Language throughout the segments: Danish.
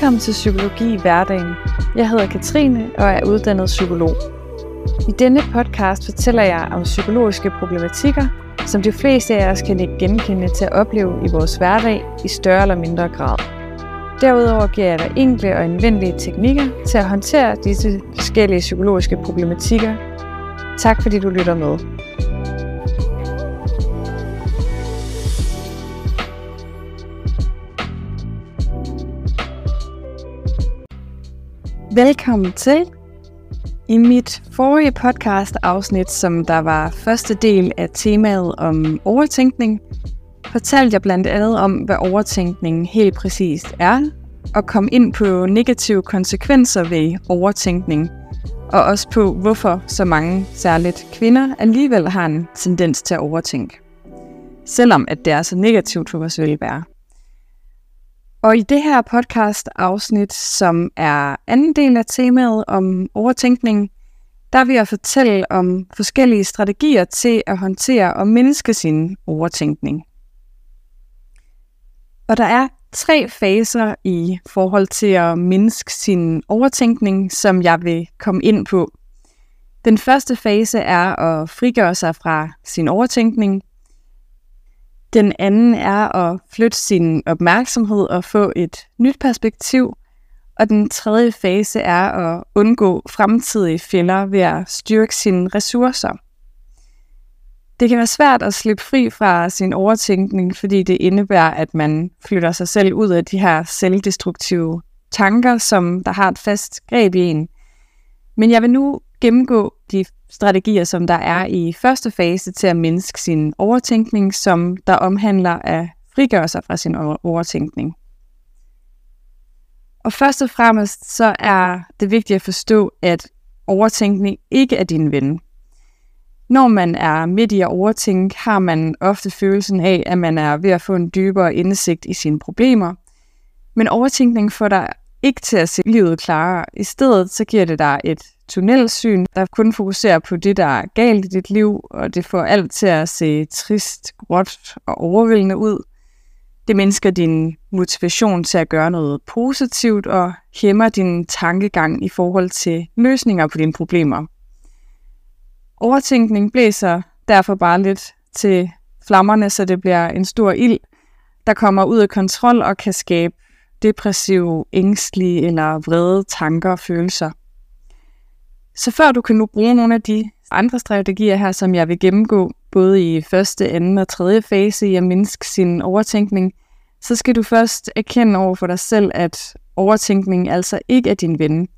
Velkommen til Psykologi i hverdagen. Jeg hedder Katrine og er uddannet psykolog. I denne podcast fortæller jeg om psykologiske problematikker, som de fleste af os kan ikke genkende til at opleve i vores hverdag i større eller mindre grad. Derudover giver jeg dig enkle og anvendelige teknikker til at håndtere disse forskellige psykologiske problematikker. Tak fordi du lytter med. Velkommen til. I mit forrige podcast afsnit, som der var første del af temaet om overtænkning, fortalte jeg blandt andet om, hvad overtænkning helt præcist er, og kom ind på negative konsekvenser ved overtænkning, og også på, hvorfor så mange, særligt kvinder, alligevel har en tendens til at overtænke. Selvom at det er så negativt for vores velvære. Og i det her podcast-afsnit, som er anden del af temaet om overtænkning, der vil jeg fortælle om forskellige strategier til at håndtere og mindske sin overtænkning. Og der er tre faser i forhold til at mindske sin overtænkning, som jeg vil komme ind på. Den første fase er at frigøre sig fra sin overtænkning, den anden er at flytte sin opmærksomhed og få et nyt perspektiv. Og den tredje fase er at undgå fremtidige fælder ved at styrke sine ressourcer. Det kan være svært at slippe fri fra sin overtænkning, fordi det indebærer, at man flytter sig selv ud af de her selvdestruktive tanker, som der har et fast greb i en. Men jeg vil nu gennemgå de strategier, som der er i første fase til at mindske sin overtænkning, som der omhandler at frigøre sig fra sin overtænkning. Og først og fremmest så er det vigtigt at forstå, at overtænkning ikke er din ven. Når man er midt i at overtænke, har man ofte følelsen af, at man er ved at få en dybere indsigt i sine problemer. Men overtænkning får dig ikke til at se livet klarere. I stedet så giver det dig et tunnelsyn, der kun fokuserer på det, der er galt i dit liv, og det får alt til at se trist, gråt og overvældende ud. Det mindsker din motivation til at gøre noget positivt og hæmmer din tankegang i forhold til løsninger på dine problemer. Overtænkning blæser derfor bare lidt til flammerne, så det bliver en stor ild, der kommer ud af kontrol og kan skabe depressive, ængstlige eller vrede tanker og følelser. Så før du kan nu bruge nogle af de andre strategier her, som jeg vil gennemgå, både i første, anden og tredje fase i at mindske sin overtænkning, så skal du først erkende over for dig selv, at overtænkning altså ikke er din ven.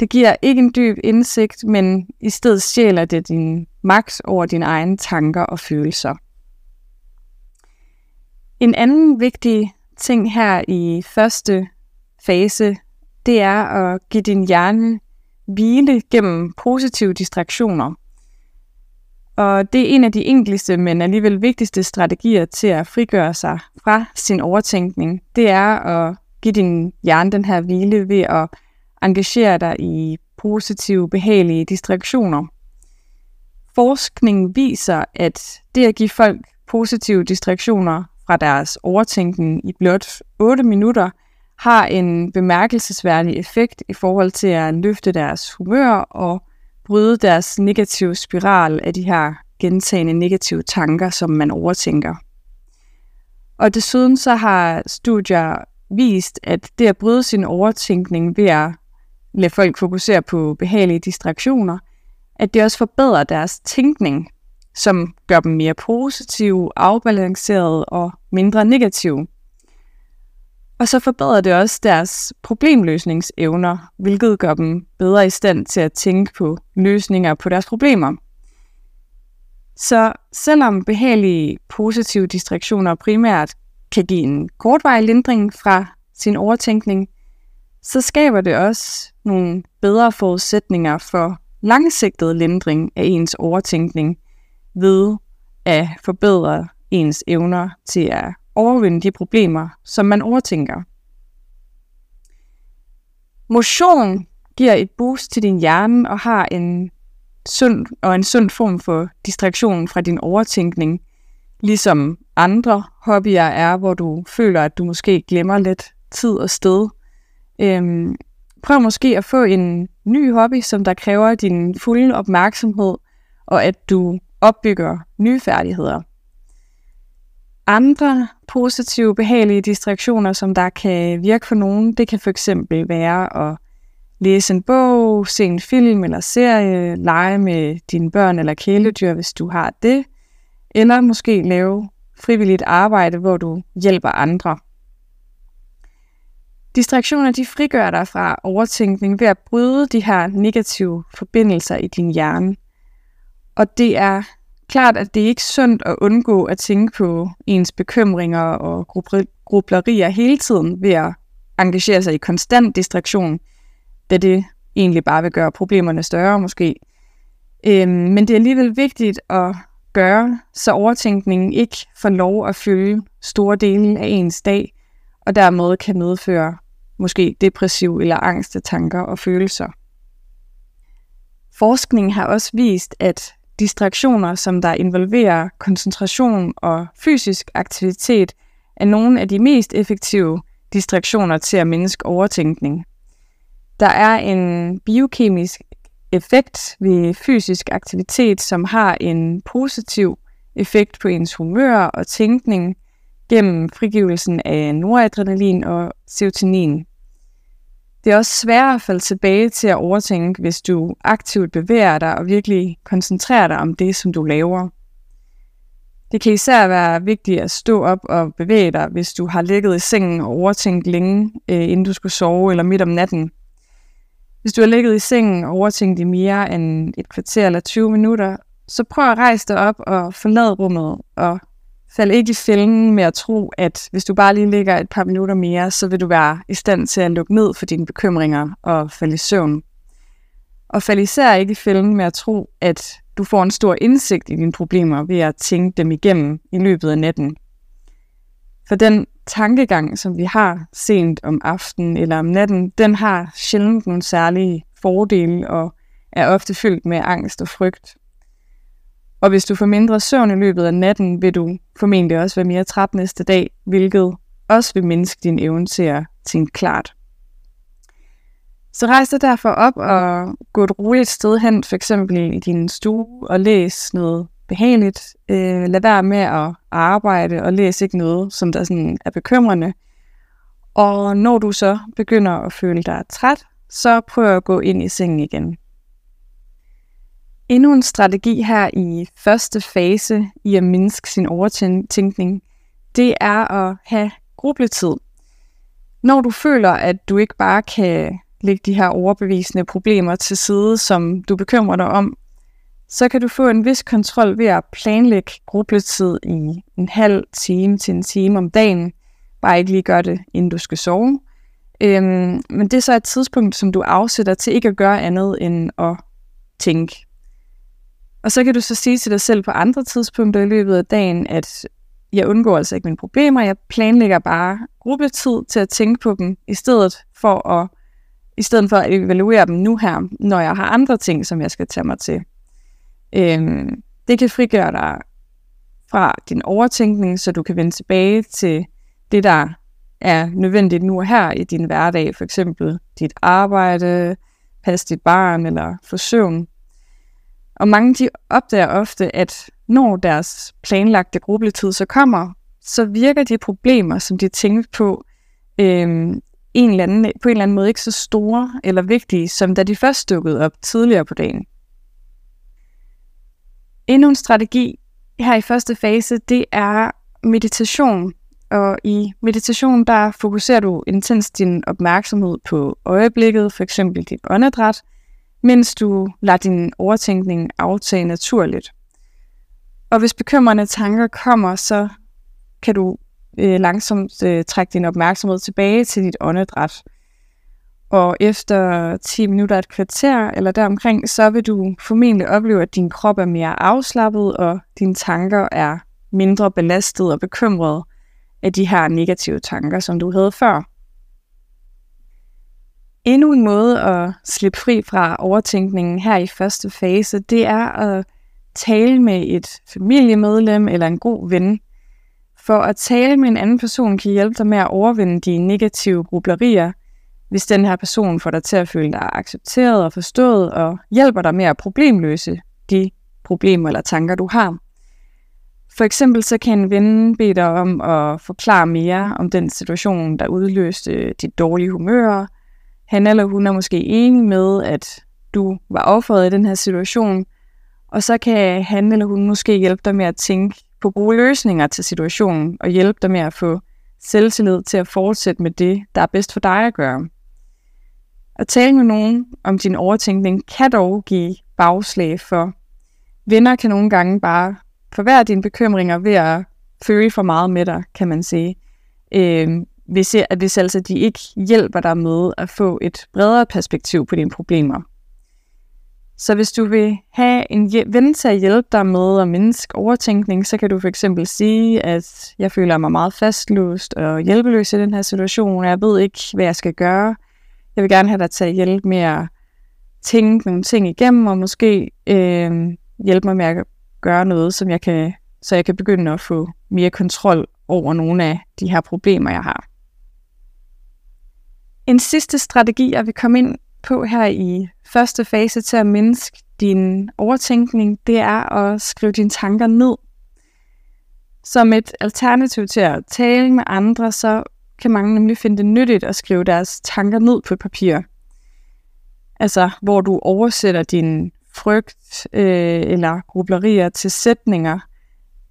Det giver ikke en dyb indsigt, men i stedet stjæler det din magt over dine egne tanker og følelser. En anden vigtig ting her i første fase, det er at give din hjerne hvile gennem positive distraktioner. Og det er en af de enkleste, men alligevel vigtigste strategier til at frigøre sig fra sin overtænkning. Det er at give din hjerne den her hvile ved at engagere dig i positive, behagelige distraktioner. Forskning viser, at det at give folk positive distraktioner fra deres overtænkning i blot 8 minutter – har en bemærkelsesværdig effekt i forhold til at løfte deres humør og bryde deres negative spiral af de her gentagende negative tanker, som man overtænker. Og desuden så har studier vist, at det at bryde sin overtænkning ved at lade folk fokusere på behagelige distraktioner, at det også forbedrer deres tænkning, som gør dem mere positive, afbalancerede og mindre negative. Og så forbedrer det også deres problemløsningsevner, hvilket gør dem bedre i stand til at tænke på løsninger på deres problemer. Så selvom behagelige positive distraktioner primært kan give en kortvarig lindring fra sin overtænkning, så skaber det også nogle bedre forudsætninger for langsigtet lindring af ens overtænkning ved at forbedre ens evner til at overvinde de problemer, som man overtænker. Motion giver et boost til din hjerne og har en sund og en sund form for distraktion fra din overtænkning, ligesom andre hobbyer er, hvor du føler, at du måske glemmer lidt tid og sted, Øhm, prøv måske at få en ny hobby, som der kræver din fulde opmærksomhed, og at du opbygger nye færdigheder. Andre positive, behagelige distraktioner, som der kan virke for nogen, det kan for eksempel være at læse en bog, se en film eller serie, lege med dine børn eller kæledyr, hvis du har det, eller måske lave frivilligt arbejde, hvor du hjælper andre. Distraktioner de frigør dig fra overtænkning ved at bryde de her negative forbindelser i din hjerne. Og det er klart, at det er ikke sundt at undgå at tænke på ens bekymringer og grublerier hele tiden ved at engagere sig i konstant distraktion, da det egentlig bare vil gøre problemerne større måske. Øhm, men det er alligevel vigtigt at gøre, så overtænkningen ikke får lov at fylde store dele af ens dag, og dermed kan medføre måske depressiv eller angste tanker og følelser. Forskning har også vist, at distraktioner, som der involverer koncentration og fysisk aktivitet, er nogle af de mest effektive distraktioner til at mindske overtænkning. Der er en biokemisk effekt ved fysisk aktivitet, som har en positiv effekt på ens humør og tænkning gennem frigivelsen af noradrenalin og serotonin. Det er også sværere at falde tilbage til at overtænke, hvis du aktivt bevæger dig og virkelig koncentrerer dig om det, som du laver. Det kan især være vigtigt at stå op og bevæge dig, hvis du har ligget i sengen og overtænkt længe, øh, inden du skulle sove eller midt om natten. Hvis du har ligget i sengen og overtænkt i mere end et kvarter eller 20 minutter, så prøv at rejse dig op og forlade rummet og Fald ikke i fælden med at tro, at hvis du bare lige ligger et par minutter mere, så vil du være i stand til at lukke ned for dine bekymringer og falde i søvn. Og fald især ikke i fælden med at tro, at du får en stor indsigt i dine problemer ved at tænke dem igennem i løbet af natten. For den tankegang, som vi har sent om aftenen eller om natten, den har sjældent nogle særlige fordele og er ofte fyldt med angst og frygt. Og hvis du får mindre søvn i løbet af natten, vil du formentlig også være mere træt næste dag, hvilket også vil mindske din evne til at tænke klart. Så rejs dig derfor op og gå et roligt sted hen, for eksempel i din stue, og læs noget behageligt. Øh, lad være med at arbejde, og læs ikke noget, som der sådan er bekymrende. Og når du så begynder at føle dig træt, så prøv at gå ind i sengen igen. Endnu en strategi her i første fase i at mindske sin overtænkning, det er at have grubletid. Når du føler, at du ikke bare kan lægge de her overbevisende problemer til side, som du bekymrer dig om, så kan du få en vis kontrol ved at planlægge grubletid i en halv time til en time om dagen. Bare ikke lige gøre det, inden du skal sove. Øhm, men det er så et tidspunkt, som du afsætter til ikke at gøre andet end at tænke. Og så kan du så sige til dig selv på andre tidspunkter i løbet af dagen, at jeg undgår altså ikke mine problemer, jeg planlægger bare gruppetid til at tænke på dem, i stedet for at, i stedet for at evaluere dem nu her, når jeg har andre ting, som jeg skal tage mig til. Øhm, det kan frigøre dig fra din overtænkning, så du kan vende tilbage til det, der er nødvendigt nu og her i din hverdag, for eksempel dit arbejde, passe dit barn eller få søvn. Og mange de opdager ofte, at når deres planlagte gruppetid så kommer, så virker de problemer, som de tænkte på, øhm, en eller anden, på en eller anden måde ikke så store eller vigtige, som da de først dukkede op tidligere på dagen. Endnu en strategi her i første fase, det er meditation. Og i meditation, der fokuserer du intens din opmærksomhed på øjeblikket, for eksempel dit åndedræt, mens du lader din overtænkning aftage naturligt. Og hvis bekymrende tanker kommer, så kan du øh, langsomt øh, trække din opmærksomhed tilbage til dit åndedræt. Og efter 10 minutter, et kvarter eller deromkring, så vil du formentlig opleve, at din krop er mere afslappet, og dine tanker er mindre belastet og bekymret af de her negative tanker, som du havde før. Endnu en måde at slippe fri fra overtænkningen her i første fase, det er at tale med et familiemedlem eller en god ven. For at tale med en anden person kan hjælpe dig med at overvinde de negative grublerier, hvis den her person får dig til at føle dig accepteret og forstået, og hjælper dig med at problemløse de problemer eller tanker, du har. For eksempel så kan en ven bede dig om at forklare mere om den situation, der udløste dit dårlige humør. Han eller hun er måske enig med, at du var offeret i den her situation, og så kan han eller hun måske hjælpe dig med at tænke på gode løsninger til situationen, og hjælpe dig med at få selvtillid til at fortsætte med det, der er bedst for dig at gøre. At tale med nogen om din overtænkning kan dog give bagslag for venner kan nogle gange bare forværre dine bekymringer ved at føle for meget med dig, kan man sige. Øhm, vi ser, at hvis altså de ikke hjælper dig med at få et bredere perspektiv på dine problemer. Så hvis du vil have en ven til at hjælpe dig med at mindske overtænkning, så kan du for eksempel sige, at jeg føler mig meget fastlåst og hjælpeløs i den her situation, og jeg ved ikke, hvad jeg skal gøre. Jeg vil gerne have dig til at hjælpe med at tænke nogle ting igennem, og måske øh, hjælpe mig med at gøre noget, som jeg kan, så jeg kan begynde at få mere kontrol over nogle af de her problemer, jeg har. En sidste strategi, jeg vil komme ind på her i første fase til at mindske din overtænkning, det er at skrive dine tanker ned. Som et alternativ til at tale med andre, så kan mange nemlig finde det nyttigt at skrive deres tanker ned på papir. Altså, hvor du oversætter din frygt øh, eller grublerier til sætninger.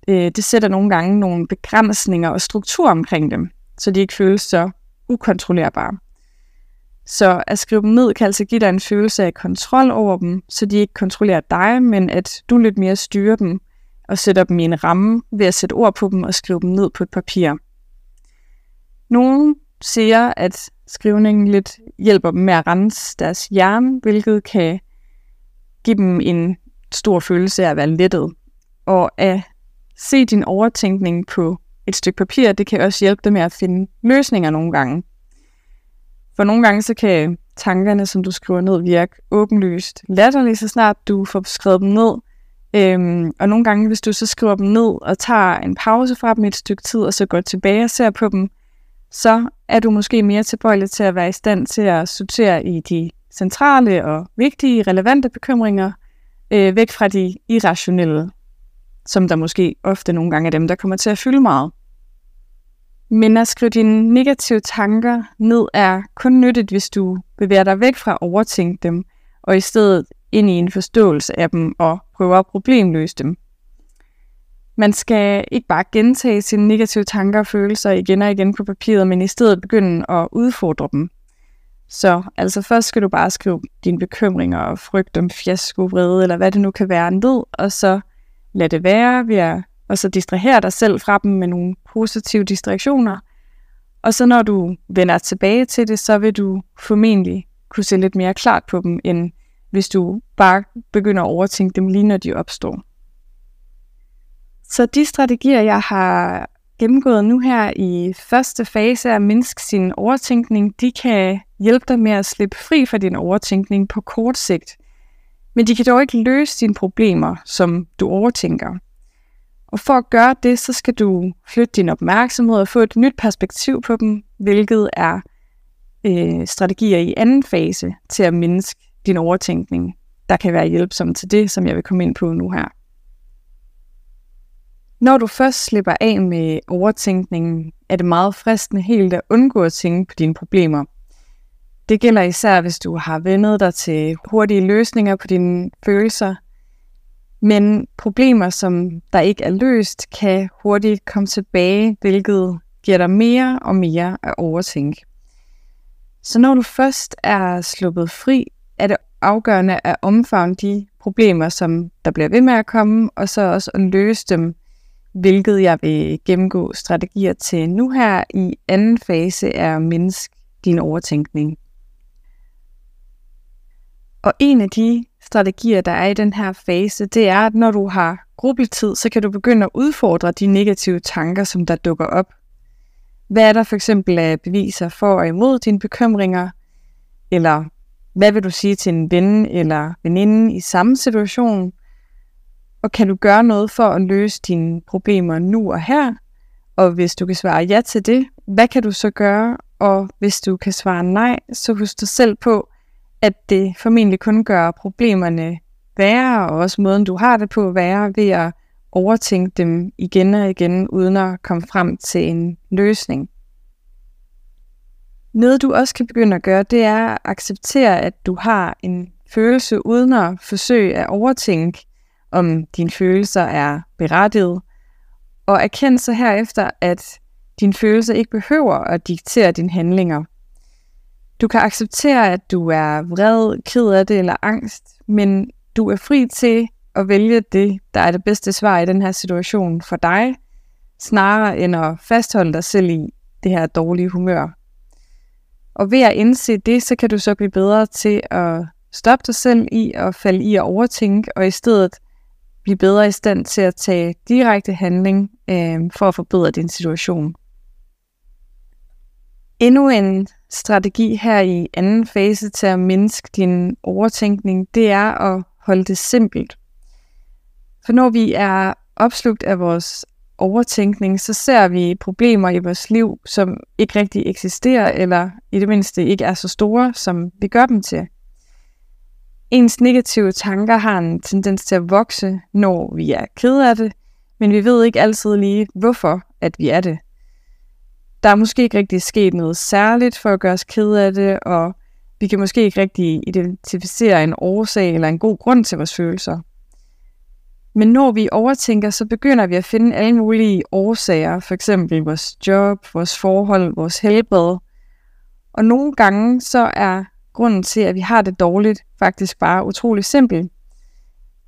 Øh, det sætter nogle gange nogle begrænsninger og struktur omkring dem, så de ikke føles så ukontrollerbare. Så at skrive dem ned kan altså give dig en følelse af kontrol over dem, så de ikke kontrollerer dig, men at du lidt mere styrer dem og sætter dem i en ramme ved at sætte ord på dem og skrive dem ned på et papir. Nogle siger, at skrivningen lidt hjælper dem med at rense deres hjerne, hvilket kan give dem en stor følelse af at være lettet. Og at se din overtænkning på et stykke papir, det kan også hjælpe dig med at finde løsninger nogle gange. For nogle gange så kan tankerne, som du skriver ned, virke åbenlyst latterligt, så snart du får skrevet dem ned. Øhm, og nogle gange, hvis du så skriver dem ned og tager en pause fra dem et stykke tid, og så går tilbage og ser på dem, så er du måske mere tilbøjelig til at være i stand til at sortere i de centrale og vigtige, relevante bekymringer, øh, væk fra de irrationelle, som der måske ofte nogle gange er dem, der kommer til at fylde meget. Men at skrive dine negative tanker ned er kun nyttigt, hvis du bevæger dig væk fra at overtænke dem, og i stedet ind i en forståelse af dem og prøver at problemløse dem. Man skal ikke bare gentage sine negative tanker og følelser igen og igen på papiret, men i stedet begynde at udfordre dem. Så altså først skal du bare skrive dine bekymringer og frygt om fiasko, vrede eller hvad det nu kan være ned, og så lad det være ved at og så distrahere dig selv fra dem med nogle positive distraktioner. Og så når du vender tilbage til det, så vil du formentlig kunne se lidt mere klart på dem, end hvis du bare begynder at overtænke dem lige når de opstår. Så de strategier, jeg har gennemgået nu her i første fase af at mindske sin overtænkning, de kan hjælpe dig med at slippe fri fra din overtænkning på kort sigt. Men de kan dog ikke løse dine problemer, som du overtænker. Og for at gøre det, så skal du flytte din opmærksomhed og få et nyt perspektiv på dem, hvilket er øh, strategier i anden fase til at mindske din overtænkning, der kan være hjælpsom til det, som jeg vil komme ind på nu her. Når du først slipper af med overtænkningen, er det meget fristende helt at undgå at tænke på dine problemer. Det gælder især, hvis du har vendet dig til hurtige løsninger på dine følelser – men problemer, som der ikke er løst, kan hurtigt komme tilbage, hvilket giver dig mere og mere at overtænke. Så når du først er sluppet fri, er det afgørende at omfavne de problemer, som der bliver ved med at komme, og så også at løse dem, hvilket jeg vil gennemgå strategier til nu her i anden fase er at mindske din overtænkning. Og en af de strategier, der er i den her fase, det er, at når du har gruppetid, så kan du begynde at udfordre de negative tanker, som der dukker op. Hvad er der for eksempel af beviser for og imod dine bekymringer? Eller hvad vil du sige til en ven eller veninde i samme situation? Og kan du gøre noget for at løse dine problemer nu og her? Og hvis du kan svare ja til det, hvad kan du så gøre? og hvis du kan svare nej, så husk dig selv på, at det formentlig kun gør problemerne værre, og også måden, du har det på, værre ved at overtænke dem igen og igen, uden at komme frem til en løsning. Noget du også kan begynde at gøre, det er at acceptere, at du har en følelse, uden at forsøge at overtænke, om dine følelser er berettiget, og erkende så herefter, at dine følelser ikke behøver at diktere dine handlinger. Du kan acceptere, at du er vred, ked af det eller angst, men du er fri til at vælge det, der er det bedste svar i den her situation for dig, snarere end at fastholde dig selv i det her dårlige humør. Og ved at indse det, så kan du så blive bedre til at stoppe dig selv i at falde i at overtænke, og i stedet blive bedre i stand til at tage direkte handling øh, for at forbedre din situation. Endnu en strategi her i anden fase til at mindske din overtænkning, det er at holde det simpelt. For når vi er opslugt af vores overtænkning, så ser vi problemer i vores liv, som ikke rigtig eksisterer, eller i det mindste ikke er så store, som vi gør dem til. Ens negative tanker har en tendens til at vokse, når vi er ked af det, men vi ved ikke altid lige, hvorfor at vi er det. Der er måske ikke rigtig sket noget særligt for at gøre os ked af det, og vi kan måske ikke rigtig identificere en årsag eller en god grund til vores følelser. Men når vi overtænker, så begynder vi at finde alle mulige årsager, for eksempel vores job, vores forhold, vores helbred. Og nogle gange så er grunden til, at vi har det dårligt, faktisk bare utrolig simpel.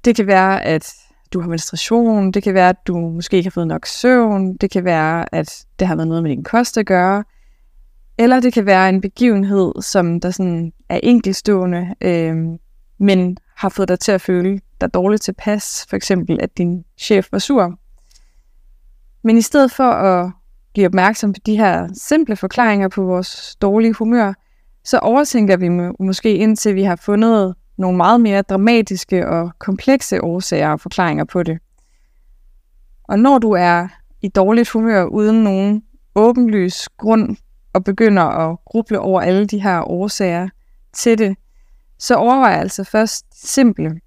Det kan være, at du har menstruation, det kan være, at du måske ikke har fået nok søvn, det kan være, at det har været noget med din kost at gøre, eller det kan være en begivenhed, som der sådan er enkelstående, øh, men har fået dig til at føle dig dårligt tilpas, for eksempel at din chef var sur. Men i stedet for at blive opmærksom på de her simple forklaringer på vores dårlige humør, så overtænker vi måske indtil vi har fundet nogle meget mere dramatiske og komplekse årsager og forklaringer på det. Og når du er i dårligt humør uden nogen åbenlys grund og begynder at gruble over alle de her årsager til det, så overvej altså først simple.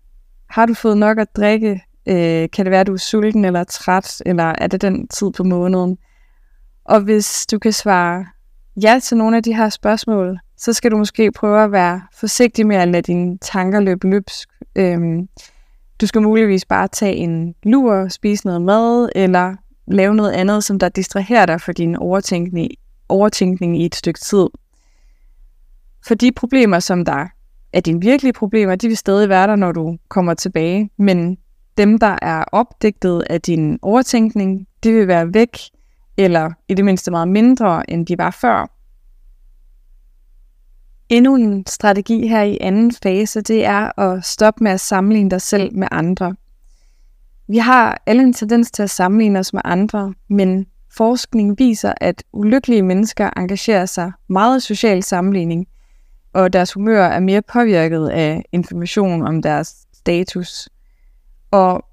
Har du fået nok at drikke? Øh, kan det være, at du er sulten eller træt? Eller er det den tid på måneden? Og hvis du kan svare ja til nogle af de her spørgsmål, så skal du måske prøve at være forsigtig med at lade dine tanker løbe løbsk. Øhm, du skal muligvis bare tage en lur, spise noget mad, eller lave noget andet, som der distraherer dig for din overtænkning, overtænkning i et stykke tid. For de problemer, som der er dine virkelige problemer, de vil stadig være der, når du kommer tilbage. Men dem, der er opdigtet af din overtænkning, de vil være væk, eller i det mindste meget mindre, end de var før. Endnu en strategi her i anden fase, det er at stoppe med at sammenligne dig selv med andre. Vi har alle en tendens til at sammenligne os med andre, men forskning viser, at ulykkelige mennesker engagerer sig meget i social sammenligning, og deres humør er mere påvirket af information om deres status. Og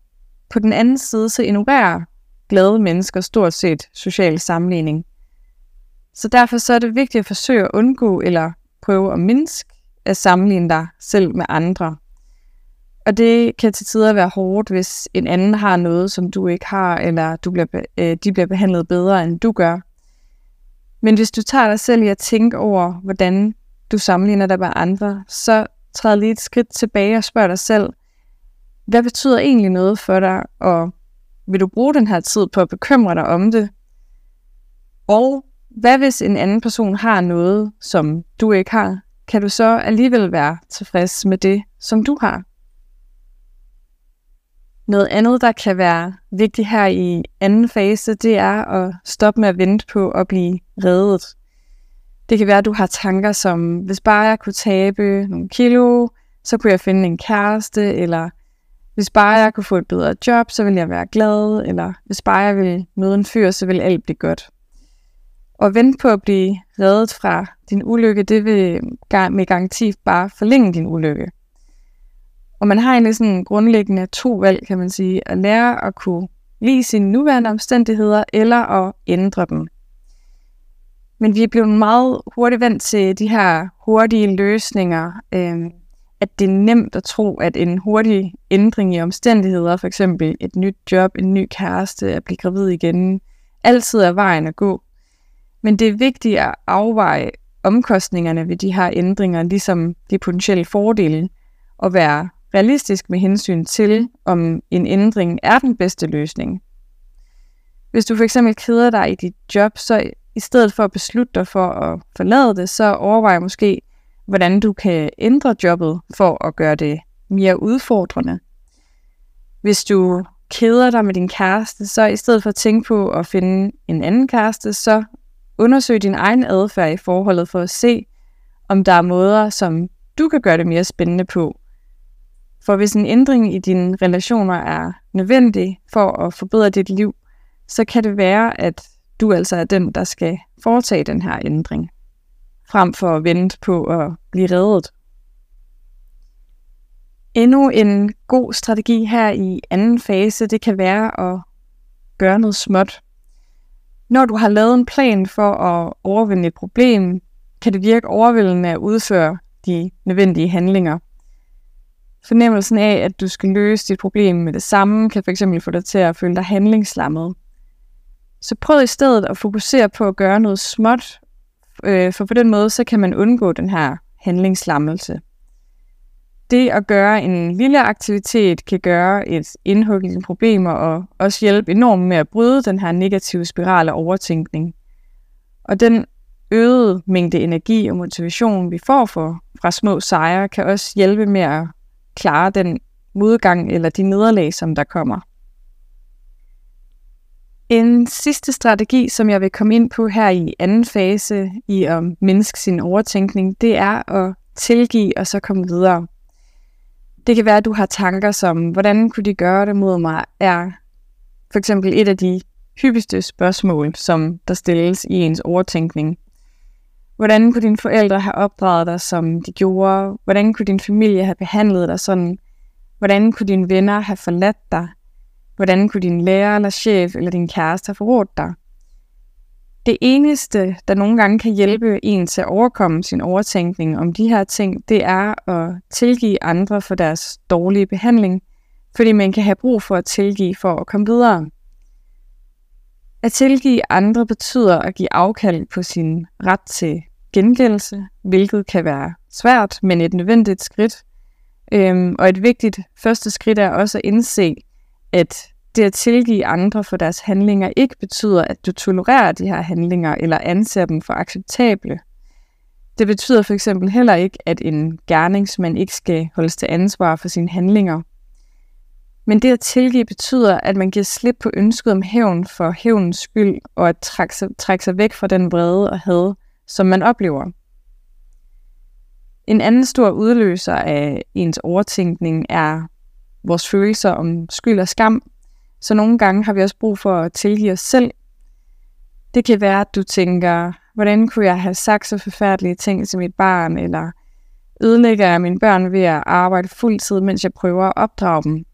på den anden side, så ignorerer glade mennesker stort set social sammenligning. Så derfor så er det vigtigt at forsøge at undgå eller prøve at mindske at sammenligne dig selv med andre. Og det kan til tider være hårdt, hvis en anden har noget, som du ikke har, eller du bliver, øh, de bliver behandlet bedre, end du gør. Men hvis du tager dig selv i at tænke over, hvordan du sammenligner dig med andre, så træd lige et skridt tilbage og spørg dig selv, hvad betyder egentlig noget for dig, og vil du bruge den her tid på at bekymre dig om det? Og hvad hvis en anden person har noget, som du ikke har? Kan du så alligevel være tilfreds med det, som du har? Noget andet, der kan være vigtigt her i anden fase, det er at stoppe med at vente på at blive reddet. Det kan være, at du har tanker som, hvis bare jeg kunne tabe nogle kilo, så kunne jeg finde en kæreste, eller hvis bare jeg kunne få et bedre job, så ville jeg være glad, eller hvis bare jeg ville møde en fyr, så ville alt blive godt. Og vente på at blive reddet fra din ulykke, det vil med garanti bare forlænge din ulykke. Og man har egentlig sådan grundlæggende to valg, kan man sige. At lære at kunne lide sine nuværende omstændigheder, eller at ændre dem. Men vi er blevet meget hurtigt vant til de her hurtige løsninger. Øh, at det er nemt at tro, at en hurtig ændring i omstændigheder, for eksempel et nyt job, en ny kæreste, at blive gravid igen, altid er vejen at gå. Men det er vigtigt at afveje omkostningerne ved de her ændringer, ligesom de potentielle fordele, og være realistisk med hensyn til, om en ændring er den bedste løsning. Hvis du for eksempel keder dig i dit job, så i stedet for at beslutte dig for at forlade det, så overvej måske, hvordan du kan ændre jobbet for at gøre det mere udfordrende. Hvis du keder dig med din kæreste, så i stedet for at tænke på at finde en anden kæreste, så undersøg din egen adfærd i forholdet for at se, om der er måder, som du kan gøre det mere spændende på. For hvis en ændring i dine relationer er nødvendig for at forbedre dit liv, så kan det være, at du altså er den, der skal foretage den her ændring, frem for at vente på at blive reddet. Endnu en god strategi her i anden fase, det kan være at gøre noget småt. Når du har lavet en plan for at overvinde et problem, kan det virke overvældende at udføre de nødvendige handlinger. Fornemmelsen af, at du skal løse dit problem med det samme, kan fx få dig til at føle dig handlingslammet. Så prøv i stedet at fokusere på at gøre noget småt, øh, for på den måde så kan man undgå den her handlingslammelse. Det at gøre en lille aktivitet kan gøre et indhug i dine problemer og også hjælpe enormt med at bryde den her negative spiral af overtænkning. Og den øgede mængde energi og motivation, vi får for, fra små sejre, kan også hjælpe med at klare den modgang eller de nederlag, som der kommer. En sidste strategi, som jeg vil komme ind på her i anden fase i at mindske sin overtænkning, det er at tilgive og så komme videre. Det kan være, at du har tanker som, hvordan kunne de gøre det mod mig, er for eksempel et af de hyppigste spørgsmål, som der stilles i ens overtænkning. Hvordan kunne dine forældre have opdraget dig, som de gjorde? Hvordan kunne din familie have behandlet dig sådan? Hvordan kunne dine venner have forladt dig? Hvordan kunne din lærer eller chef eller din kæreste have forrådt dig? Det eneste, der nogle gange kan hjælpe en til at overkomme sin overtænkning om de her ting, det er at tilgive andre for deres dårlige behandling, fordi man kan have brug for at tilgive for at komme videre. At tilgive andre betyder at give afkald på sin ret til gengældelse, hvilket kan være svært, men et nødvendigt skridt. Øhm, og et vigtigt første skridt er også at indse, at det at tilgive andre for deres handlinger ikke betyder, at du tolererer de her handlinger eller anser dem for acceptable. Det betyder for eksempel heller ikke, at en gerningsmand ikke skal holdes til ansvar for sine handlinger. Men det at tilgive betyder, at man giver slip på ønsket om hævn for hævnens skyld, og at trække sig, trække sig væk fra den vrede og had, som man oplever. En anden stor udløser af ens overtænkning er vores følelser om skyld og skam, så nogle gange har vi også brug for at tilgive os selv. Det kan være, at du tænker, hvordan kunne jeg have sagt så forfærdelige ting til mit barn, eller ødelægger jeg mine børn ved at arbejde fuldtid, mens jeg prøver at opdrage dem.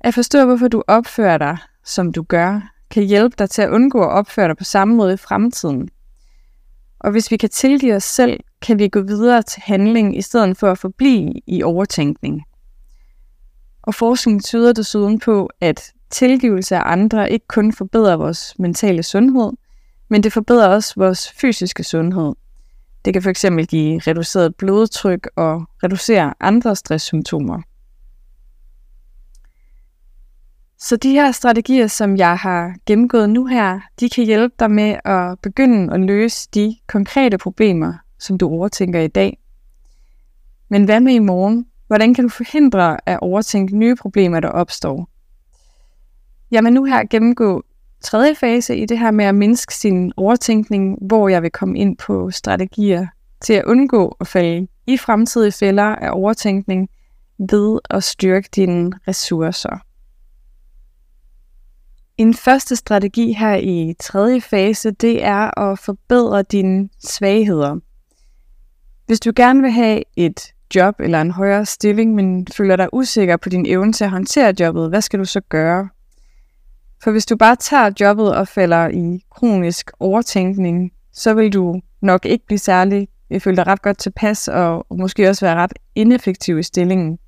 At forstå, hvorfor du opfører dig, som du gør, kan hjælpe dig til at undgå at opføre dig på samme måde i fremtiden. Og hvis vi kan tilgive os selv, kan vi gå videre til handling i stedet for at forblive i overtænkning. Og forskning tyder desuden på, at tilgivelse af andre ikke kun forbedrer vores mentale sundhed, men det forbedrer også vores fysiske sundhed. Det kan fx give reduceret blodtryk og reducere andre stresssymptomer. Så de her strategier, som jeg har gennemgået nu her, de kan hjælpe dig med at begynde at løse de konkrete problemer, som du overtænker i dag. Men hvad med i morgen? Hvordan kan du forhindre at overtænke nye problemer, der opstår? Jeg vil nu her gennemgå tredje fase i det her med at mindske sin overtænkning, hvor jeg vil komme ind på strategier til at undgå at falde i fremtidige fælder af overtænkning ved at styrke dine ressourcer. En første strategi her i tredje fase, det er at forbedre dine svagheder. Hvis du gerne vil have et job eller en højere stilling, men føler dig usikker på din evne til at håndtere jobbet, hvad skal du så gøre? For hvis du bare tager jobbet og falder i kronisk overtænkning, så vil du nok ikke blive særlig, jeg føler dig ret godt tilpas, og, måske også være ret ineffektiv i stillingen.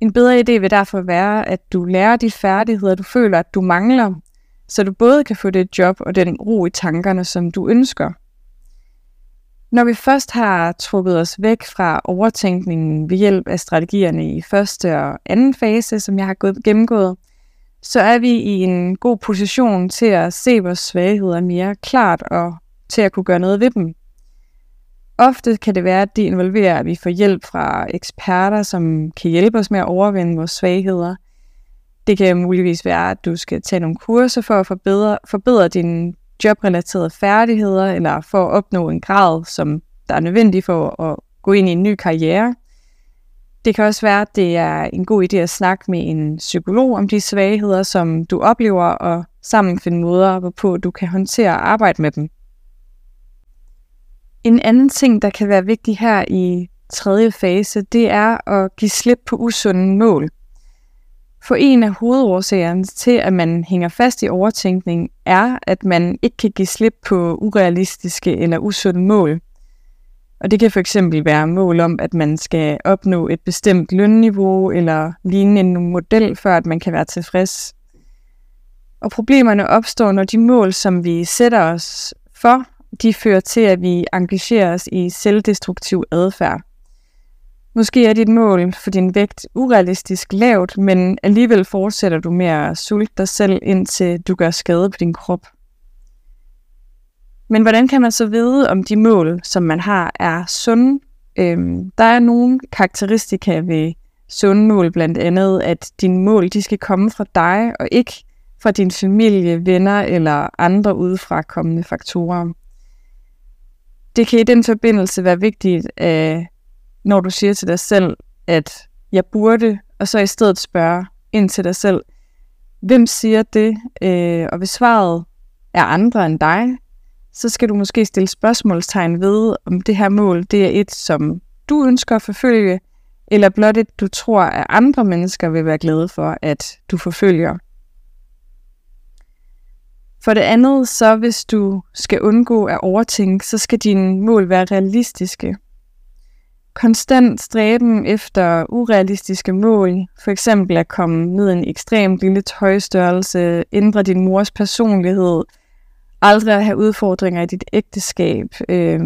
En bedre idé vil derfor være, at du lærer de færdigheder, du føler, at du mangler, så du både kan få det job og den ro i tankerne, som du ønsker. Når vi først har trukket os væk fra overtænkningen ved hjælp af strategierne i første og anden fase, som jeg har gået gennemgået, så er vi i en god position til at se vores svagheder mere klart og til at kunne gøre noget ved dem. Ofte kan det være, at det involverer, at vi får hjælp fra eksperter, som kan hjælpe os med at overvinde vores svagheder. Det kan muligvis være, at du skal tage nogle kurser for at forbedre, forbedre dine jobrelaterede færdigheder, eller for at opnå en grad, som der er nødvendig for at gå ind i en ny karriere. Det kan også være, at det er en god idé at snakke med en psykolog om de svagheder, som du oplever, og sammen finde måder, hvorpå du kan håndtere og arbejde med dem. En anden ting, der kan være vigtig her i tredje fase, det er at give slip på usunde mål. For en af hovedårsagerne til, at man hænger fast i overtænkning, er, at man ikke kan give slip på urealistiske eller usunde mål. Og det kan for eksempel være mål om, at man skal opnå et bestemt lønniveau eller ligne en model, før at man kan være tilfreds. Og problemerne opstår, når de mål, som vi sætter os for, de fører til, at vi engagerer os i selvdestruktiv adfærd. Måske er dit mål for din vægt urealistisk lavt, men alligevel fortsætter du med at sulte dig selv, indtil du gør skade på din krop. Men hvordan kan man så vide, om de mål, som man har, er sunde? Øhm, der er nogle karakteristika ved sunde mål, blandt andet, at dine mål de skal komme fra dig, og ikke fra din familie, venner eller andre udefra kommende faktorer. Det kan i den forbindelse være vigtigt, at når du siger til dig selv, at jeg burde, og så i stedet spørge ind til dig selv, hvem siger det? Øh, og hvis svaret er andre end dig, så skal du måske stille spørgsmålstegn ved, om det her mål det er et, som du ønsker at forfølge, eller blot et, du tror, at andre mennesker vil være glade for, at du forfølger. For det andet, så hvis du skal undgå at overtænke, så skal dine mål være realistiske. Konstant stræben efter urealistiske mål, for eksempel at komme ned i en ekstrem lille tøjstørrelse, ændre din mors personlighed, aldrig at have udfordringer i dit ægteskab øh,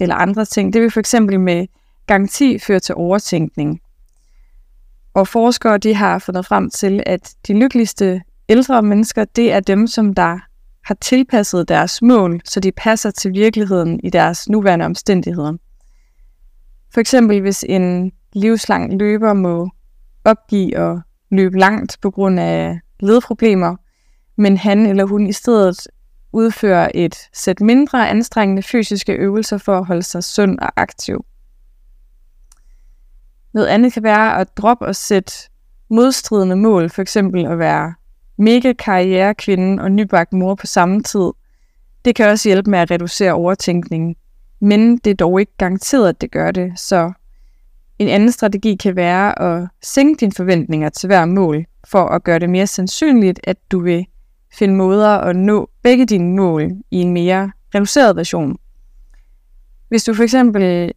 eller andre ting. Det vil for eksempel med garanti føre til overtænkning. Og forskere de har fundet frem til, at de lykkeligste ældre mennesker, det er dem, som der har tilpasset deres mål, så de passer til virkeligheden i deres nuværende omstændigheder. For eksempel hvis en livslang løber må opgive at løbe langt på grund af ledproblemer, men han eller hun i stedet udfører et sæt mindre anstrengende fysiske øvelser for at holde sig sund og aktiv. Noget andet kan være at droppe og sætte modstridende mål, for eksempel at være mega karrierekvinde og nybagt mor på samme tid. Det kan også hjælpe med at reducere overtænkningen, men det er dog ikke garanteret, at det gør det, så en anden strategi kan være at sænke dine forventninger til hver mål, for at gøre det mere sandsynligt, at du vil finde måder at nå begge dine mål i en mere reduceret version. Hvis du for eksempel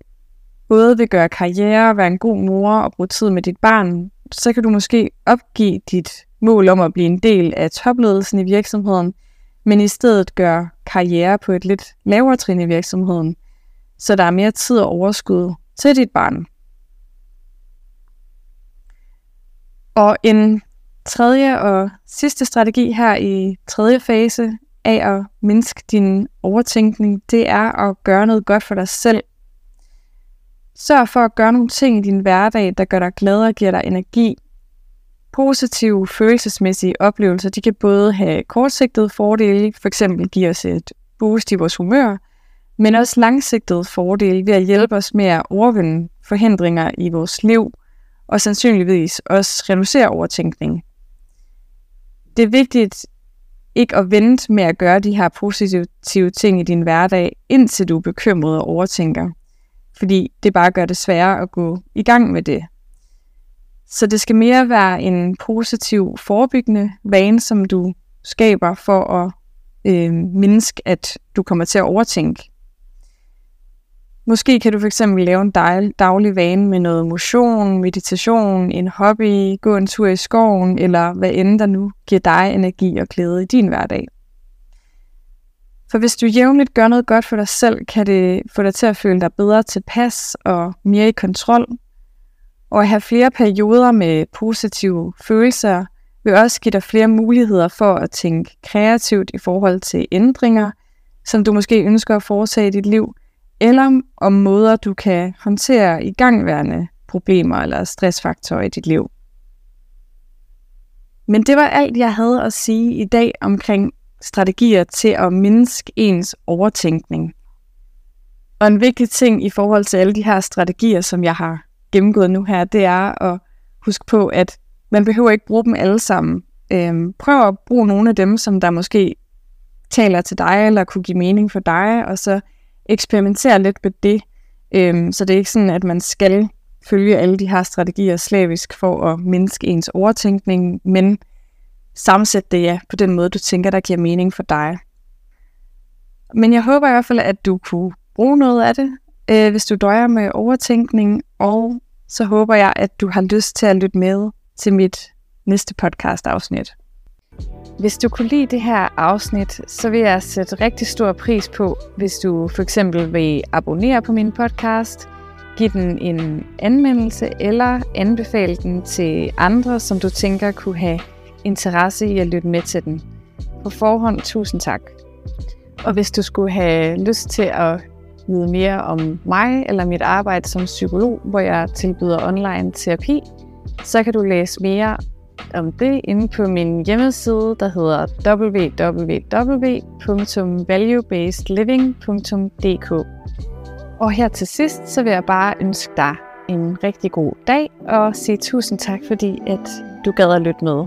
både vil gøre karriere, være en god mor og bruge tid med dit barn, så kan du måske opgive dit mål om at blive en del af topledelsen i virksomheden, men i stedet gøre karriere på et lidt lavere trin i virksomheden, så der er mere tid og overskud til dit barn. Og en tredje og sidste strategi her i tredje fase af at mindske din overtænkning, det er at gøre noget godt for dig selv. Sørg for at gøre nogle ting i din hverdag, der gør dig glad og giver dig energi. Positive følelsesmæssige oplevelser, de kan både have kortsigtede fordele, f.eks. give os et boost i vores humør, men også langsigtede fordele ved at hjælpe os med at overvinde forhindringer i vores liv, og sandsynligvis også reducere overtænkning det er vigtigt ikke at vente med at gøre de her positive ting i din hverdag, indtil du er bekymret og overtænker. Fordi det bare gør det sværere at gå i gang med det. Så det skal mere være en positiv forebyggende vane, som du skaber for at øh, mindske, at du kommer til at overtænke. Måske kan du fx lave en daglig vane med noget motion, meditation, en hobby, gå en tur i skoven, eller hvad end der nu giver dig energi og glæde i din hverdag. For hvis du jævnligt gør noget godt for dig selv, kan det få dig til at føle dig bedre tilpas og mere i kontrol. Og at have flere perioder med positive følelser vil også give dig flere muligheder for at tænke kreativt i forhold til ændringer, som du måske ønsker at foretage i dit liv, eller om måder, du kan håndtere igangværende problemer eller stressfaktorer i dit liv. Men det var alt, jeg havde at sige i dag omkring strategier til at mindske ens overtænkning. Og en vigtig ting i forhold til alle de her strategier, som jeg har gennemgået nu her, det er at huske på, at man behøver ikke bruge dem alle sammen. Øhm, prøv at bruge nogle af dem, som der måske taler til dig, eller kunne give mening for dig, og så eksperimentere lidt med det. Øhm, så det er ikke sådan, at man skal følge alle de her strategier slavisk for at mindske ens overtænkning, men sammensætte det ja, på den måde, du tænker, der giver mening for dig. Men jeg håber i hvert fald, at du kunne bruge noget af det, øh, hvis du døjer med overtænkning, og så håber jeg, at du har lyst til at lytte med til mit næste podcast afsnit. Hvis du kunne lide det her afsnit, så vil jeg sætte rigtig stor pris på, hvis du for eksempel vil abonnere på min podcast, give den en anmeldelse eller anbefale den til andre, som du tænker kunne have interesse i at lytte med til den. På forhånd, tusind tak. Og hvis du skulle have lyst til at vide mere om mig eller mit arbejde som psykolog, hvor jeg tilbyder online terapi, så kan du læse mere om det inde på min hjemmeside, der hedder www.valuebasedliving.dk. Og her til sidst, så vil jeg bare ønske dig en rigtig god dag, og sige tusind tak, fordi at du gad at lytte med.